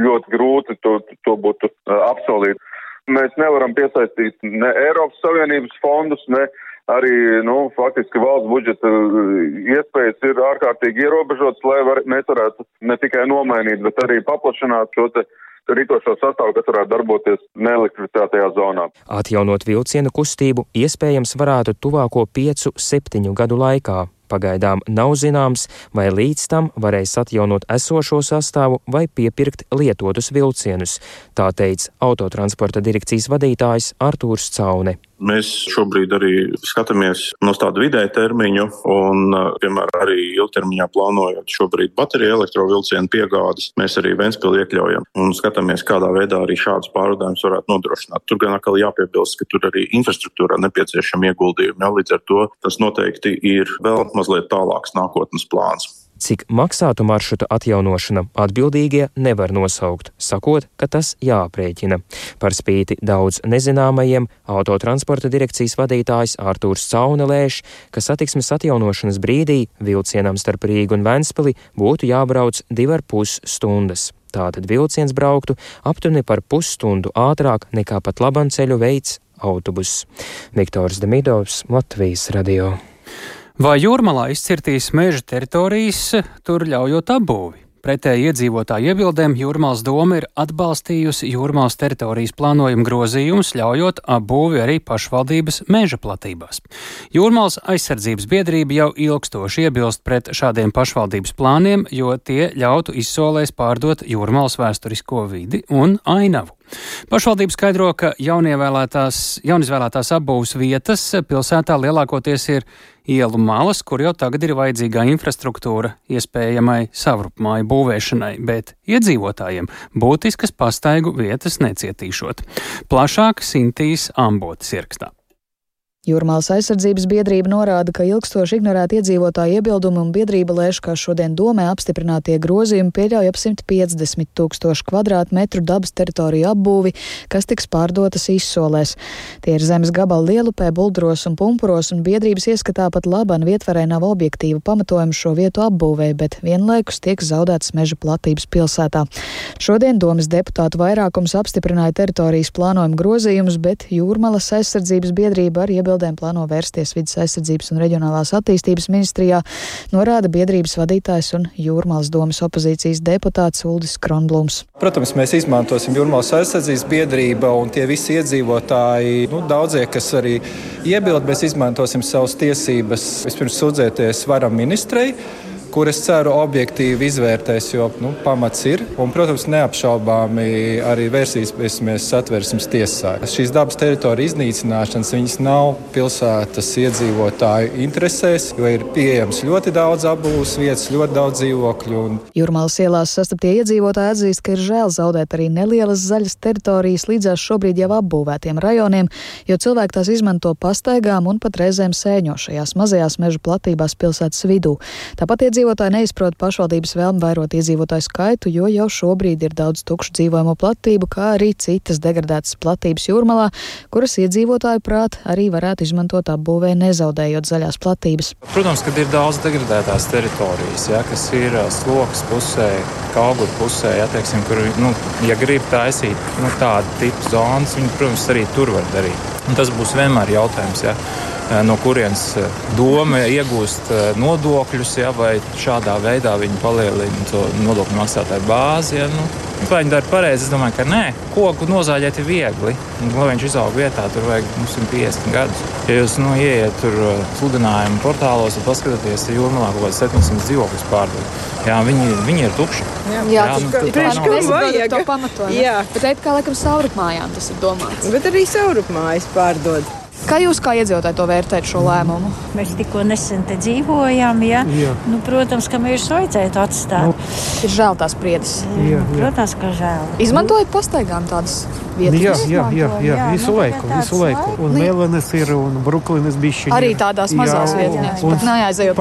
ļoti grūti to, to būtu eh, apsolīt. Mēs nevaram piesaistīt ne Eiropas Savienības fondus, ne arī, nu, faktiski valsts budžeta eh, iespējas ir ārkārtīgi ierobežotas, lai var, mēs varētu ne tikai nomainīt, bet arī paplašināt šo te rītošo sastāvu, kas varētu darboties neelektrificētajā zonā. Atjaunot vilcienu kustību iespējams varētu tuvāko 5-7 gadu laikā. Pagaidām nav zināms, vai līdz tam varēs atjaunot esošo sastāvu vai piepirkt lietotus vilcienus, tā teica autotransporta direkcijas vadītājs Artūrs Caune. Mēs šobrīd arī skatāmies no tādu vidēju termiņu, un, piemēram, arī ilgtermiņā plānojot šobrīd bateriju elektrovilcienu piegādes, mēs arī Ventspili iekļaujam un skatāmies, kādā veidā arī šādas pārvadājumus varētu nodrošināt. Tur gan atkal jāpiebilst, ka tur arī infrastruktūrā nepieciešami ieguldījumi. Ja, līdz ar to tas noteikti ir vēl mazliet tālāks nākotnes plāns. Cik maksātu maršruta atjaunošana, atbildīgie nevar nosaukt, sakot, ka tas jāaprēķina. Par spīti daudz nezināmajiem, autotransporta direkcijas vadītājs Ārtūrs Caune lēš, ka satiksmes atjaunošanas brīdī vilcienam starp Rīgu un Ventspili būtu jābrauc divar pus stundas. Tātad vilciens brauktu aptuveni par pusstundu ātrāk nekā pat labanceļu veids autobus. Viktors Demidovs, Latvijas radio. Vai jūrmalā izcirtīs meža teritorijas, tur ļaujot apbūvi? Pretēji iedzīvotāju iebildēm Jūrmālas doma ir atbalstījusi Jūrmālas teritorijas plānojuma grozījumus, ļaujot apbūvi arī pašvaldības meža platībās. Jūrmālas aizsardzības biedrība jau ilgstoši iebilst pret šādiem pašvaldības plāniem, jo tie ļautu izsolēs pārdot Jūrmālas vēsturisko vidi un ainavu. Pašvaldība skaidro, ka jaunizvēlētās apbūves vietas pilsētā lielākoties ir ielu malas, kur jau tagad ir vajadzīgā infrastruktūra iespējamai savrupmāju būvēšanai, bet iedzīvotājiem būtiskas pastaigu vietas necietīšot. Plašāk Sintīs Ambotas ierakstā. Jūrmālas aizsardzības biedrība norāda, ka ilgstoši ignorēta iedzīvotāja iebildumi un biedrība lēš, ka šodien domē apstiprinātie grozījumi pieļauj ap 150 tūkstošu kvadrātmetru dabas teritoriju apbūvi, kas tiks pārdotas izsolēs. Tie ir zemes gabali lielupē, buldros un pumpuros, un biedrības ieskatā pat laban vietvarē nav objektīva pamatojuma šo vietu apbūvē, bet vienlaikus tiek zaudētas meža platības pilsētā. Šodien domas deputātu vairākums apstiprināja teritorijas plānojuma grozījumus, bet Jūrmalas aizsardzības biedrība ar iebildumu atbildēm plāno vērsties vidas aizsardzības un reģionālās attīstības ministrijā, norāda biedrības vadītājs un Jūrmālas domas opozīcijas deputāts Uldis Kronblums. Protams, mēs izmantosim Jūrmālas aizsardzības biedrību un tie visi iedzīvotāji, nu, daudzie, kas arī iebild, mēs izmantosim savas tiesības vispirms sūdzēties varam ministrei kur es ceru objektīvi izvērtēs, jo nu, pamats ir. Un, protams, neapšaubāmi arī vērsīsimies satversmes tiesā. Šīs dabas teritoriju iznīcināšanas viņas nav pilsētas iedzīvotāju interesēs, jo ir pieejams ļoti daudz apbūves vietas, ļoti daudz dzīvokļu. Un... Jūrmālas ielās sastaptie iedzīvotāji atzīst, ka ir žēl zaudēt arī nelielas zaļas teritorijas līdzās šobrīd jau apbūvētiem rajoniem, jo cilvēki tās izmanto pastaigām un pat reizēm sēņošajās mazajās meža platībās pilsētas vidū. Tāpat iedzīvotāji neizprot pašvaldības vēlmu vairot iedzīvotāju skaitu, jo jau šobrīd ir daudz tukšu dzīvojamo platību, kā arī citas degradētas platības jūrmalā, kuras iedzīvotāju prāt arī varētu izmantot apbūvē, nezaudējot zaļās platības. Protams, ka ir daudz degradētās teritorijas, ja, kas ir sloks pusē, kauguru pusē, ja, teiksim, kur, nu, ja grib taisīt nu, tādu tipu zonas, viņi, protams, arī tur var darīt. Un tas būs vienmēr jautājums. Ja? No kurienes doma iegūst nodokļus, ja, vai šādā veidā viņi palielina to nodokļu maksātāju bāzi. Ja, nu, Vai viņi dara pareizi? Es domāju, ka nē, koku nozāģēt ir viegli. Un, lai viņš izaug vietā, tur vajag 150 gadus. Ja jūs nu, ieiet tur sludinājumu portālos un paskatāties, tad jūrmalā kaut kāds 700 dzīvokļus pārdod. Jā, viņi, viņi ir tukši. Jā, jā, jā nu, tā ir monēta. To pamatojumu. Jā, bet teikt, kā laikam saurupmājām tas ir domāts. Bet arī saurupmājas pārdod. Kā jūs kā iedzīvotāji to vērtējat šo lēmumu? Mēs tikko nesen te dzīvojam. Ja? Jā. Nu, protams, ka mēs vajadzētu atstāt. Nu. Ir žēl tās priedes. Jā, jā. Protams, ka žēl. Izmantojot pastaigām tādas vietas. Jā, jā, jā, jā, jā visu nu, laiku, visu laiku. Un Melanas ir, un Bruklinas bišķiņi. Arī tādās mazās vietās.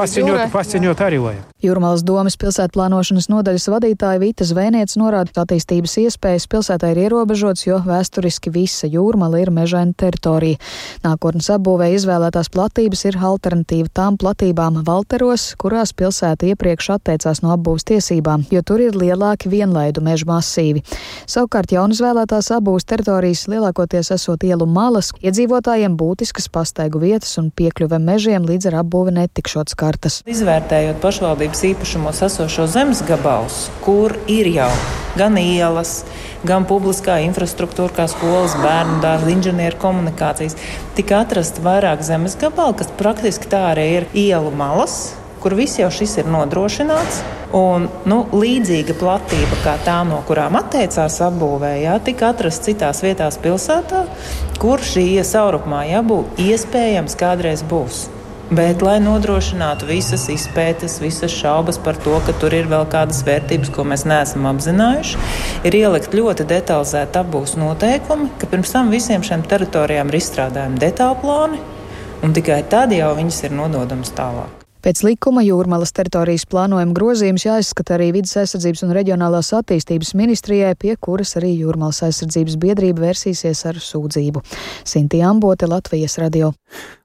Paziņot arī vajag. Jūrmālas domas pilsētu plānošanas nodaļas vadītāja Vita Zvēniec norāda, ka attīstības iespējas pilsētā ir ierobežotas, jo vēsturiski visa jūrmala ir mežaina teritorija. Nākotnes apbūvē izvēlētās platības ir alternatīva tām platībām Valteros, kurās pilsēta iepriekš atteicās no apbūves tiesībām, jo tur ir lielāki vienlaidu meža masīvi. Savukārt jaunizvēlētās apbūves teritorijas lielākoties esot ielu malas, iedzīvotājiem būtiskas pastaigu vietas un piekļuve mežiem līdz ar apbūvi netikšot skartas. Izvērtējot pašvaldības īpašumos esošo zemes gabalus, kur ir jau gan ielas, gan publiskā infrastruktūra, kā skolas, bērnu dārza, inženieru komunikācijas, tika atrasta vairāk zemes gabalu, kas praktiski tā arī ir ielu malas kur viss jau šis ir nodrošināts. Un, nu, līdzīga platība kā tā, no kurām atteicās apbūvējā, tika atrasta citās vietās pilsētā, kur šī iesaurupmā jābūt iespējams kādreiz būs. Bet, lai nodrošinātu visas izpētes, visas šaubas par to, ka tur ir vēl kādas vērtības, ko mēs neesam apzinājuši, ir ielikt ļoti detalizēti apbūves noteikumi, ka pirms tam visiem šiem teritorijām ir izstrādājami detāli plāni, un tikai tad jau viņas ir nododamas tālāk. Pēc likuma jūrmalas teritorijas plānojuma grozījums jāizskata arī vidas aizsardzības un reģionālās attīstības ministrijai, pie kuras arī jūrmalas aizsardzības biedrība versīsies ar sūdzību. Sinti Ambote, Latvijas radio.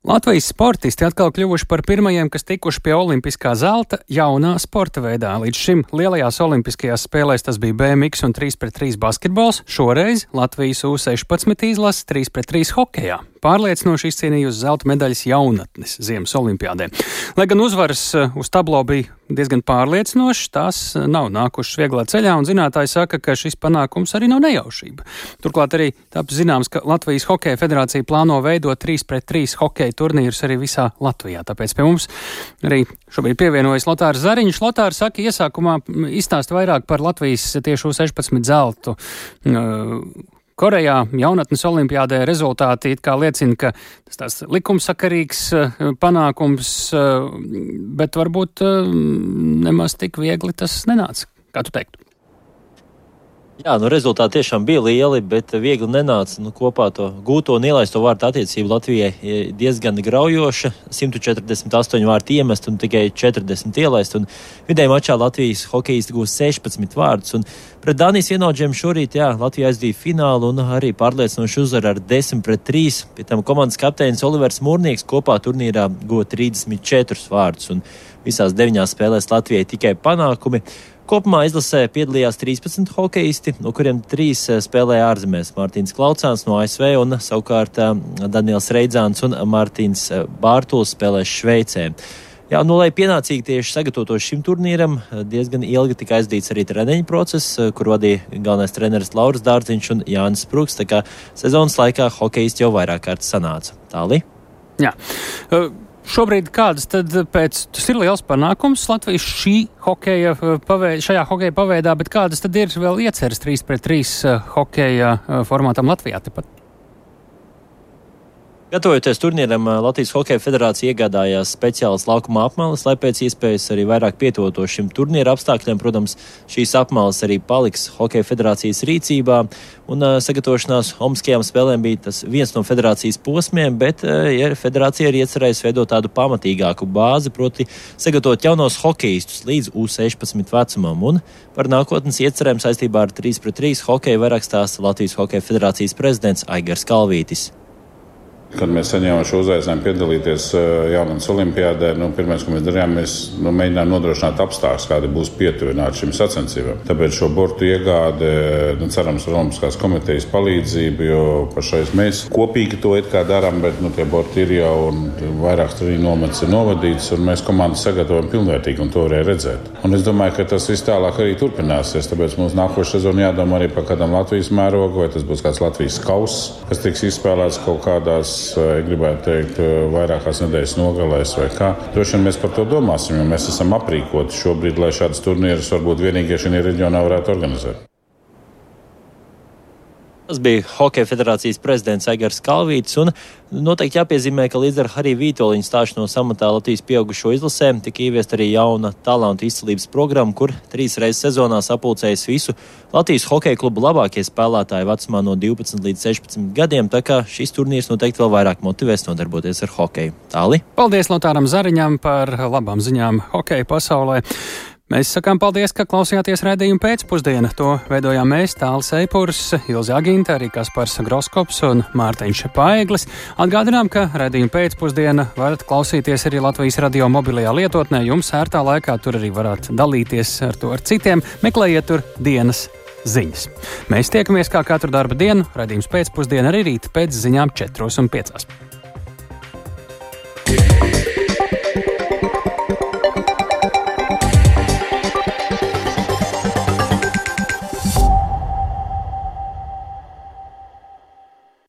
Latvijas sportisti atkal kļuvuši par pirmajiem, kas tikuši pie olimpiskā zelta jaunā sporta veidā. Līdz šim lielajās olimpiskajās spēlēs tas bija BMX un 3 pret 3 basketbols, šoreiz Latvijas U16 izlase 3 pret 3 hokejā. Pārliecinoši izcīnījusi zelta medaļas jaunatnes Ziemas olimpiādē. Lai gan uzvaras eh, uz tablo bija diezgan pārliecinošas, tās eh, nav nākušas vieglā ceļā, un zinātāji saka, ka šis panākums arī nav nejaušība. Turklāt arī tāpēc zināms, ka Latvijas Hokeja federācija plāno veidot 3 pret 3 hokeja turnīrus arī visā Latvijā. Tāpēc pie mums arī šobrīd pievienojas Lotārs Zariņš. Lotārs saka, iesākumā izstāst vairāk par Latvijas tieši U16 zeltu. Uh, Korejā jaunatnes olimpiādē rezultāti liecina, ka tas tāds likumsakarīgs eh, panākums, eh, bet varbūt eh, nemaz tik viegli tas nenāca. Kā tu teiktu? Jā, nu, rezultāti tiešām bija lieli, bet viegli nenāca. Nu, kopā to gūto un ielaisto vārtu attiecību Latvijai diezgan graujoša. 148 vārtu iemest un tikai 40 ielaist. Vidēji mačā Latvijas hokejisti gūs 16 vārdus. Pret Dānijas vienaudžiem šorīt jā, Latvija aizdīja finālu un arī pārliecinoši uzvaru ar 10 pret 3. Pie tam komandas kapteinis Olivers Mūrnieks kopā turnīrā guva 34 vārdus. Visās deviņās spēlēs Latvijai tikai panākumi. Kopumā izlasē piedalījās 13 hokeisti, no kuriem trīs eh, spēlēja ārzemēs. Mārtiņš Klaucāns no ASV un savukārt eh, Daniels Reidzāns un Mārtiņš eh, Bārtuls spēlēs Šveicē. Jā, nu, lai pienācīgi tieši sagatavotos šim turnīram, diezgan ilgi tika aizdīts arī treniņu process, kur vadīja galvenais treneris Lauris Dārziņš un Jānis Sprūks. Tā kā sezonas laikā hokejisti jau vairāk kārtas sanāca. Tālāk. Jā. Šobrīd kādas tad pēc, tas ir liels panākums Latvijas šī hokeja eh, paveid, šajā hokeja paveidā, bet kādas tad ir vēl ieceras 3 pret 3 eh, hokeja eh, formātam Latvijā tepat? Gatavojoties turnīram, Latvijas Hokeja federācija iegādājās speciālas laukuma apmales, lai pēc iespējas arī vairāk pietuvotos šim turnīra apstākļiem. Protams, šīs apmales arī paliks Hokeja federācijas rīcībā. Un sagatavošanās Omaskajām spēlēm bija tas viens no federācijas posmiem, bet ja federācija ir iecerējusi veidot tādu pamatīgāku bāzi, proti sagatavot jaunos hokeistus līdz U16 vecumam. Un par nākotnes iecerēm saistībā ar 3 pret 3 hokeju vairāk stāsta Latvijas Hokeja federācijas prezidents Aigars Kalvītis. Kad mēs saņēmām šo uzaicinājumu piedalīties eh, Jānis Olimpijādē, nu, pirmais, ko mēs darījām, mēs nu, mēģinājām nodrošināt apstākļus, kādi būs pietuvināti šim sacensībām. Tāpēc šo bortu iegāde, nu, cerams, ar Olimpiskās komitejas palīdzību, jo pašais mēs kopīgi to darām, bet nu, tie borti ir jau un vairākas trījus nomets ir novadīts, un mēs komandu sagatavojam pilnvērtīgi, un to varēja redzēt. Un es domāju, ka tas viss tālāk arī turpināsies, tāpēc mums nākošais sezona jādomā arī par kādam Latvijas mērogu, vai tas būs kāds Latvijas kauss, kas tiks izspēlēts kaut kādās gribētu teikt, vairākās nedēļas nogalēs vai kā. Droši vien mēs par to domāsim, jo mēs esam aprīkoti šobrīd, lai šādas turnīrus varbūt vienīgie šajā reģionā varētu organizēt. Tas bija Hokeja federācijas prezidents Egars Kalvīts. Noteikti jāpiezīmē, ka līdz ar Hariju Vītoliņu stāšanos amatā Latvijas pieaugušo izlasēm tika ieviest arī jauna talantu izcilības programma, kur trīs reizes sezonā sapulcējas visu Latvijas hokeja klubu labākie spēlētāji vecumā no 12 līdz 16 gadiem. Tā kā šis turnīrs noteikti vēl vairāk motivēs nodarboties ar hokeju. Tāli. Paldies Lotāram Zariņam par labām ziņām hokeja pasaulē. Mēs sakām paldies, ka klausījāties raidījumu pēcpusdienā. To veidojām mēs, Tāls Eipurs, Ilzi Agīnta, arī Kaspars Groskops un Mārtiņš Paeglis. Atgādinām, ka raidījumu pēcpusdienā varat klausīties arī Latvijas radio mobilajā lietotnē. Jums ērtā laikā tur arī varat dalīties ar to ar citiem. Meklējiet tur dienas ziņas. Mēs tiekamies kā katru darba dienu, raidījums pēcpusdienā arī rīt pēc ziņām 4 un 5.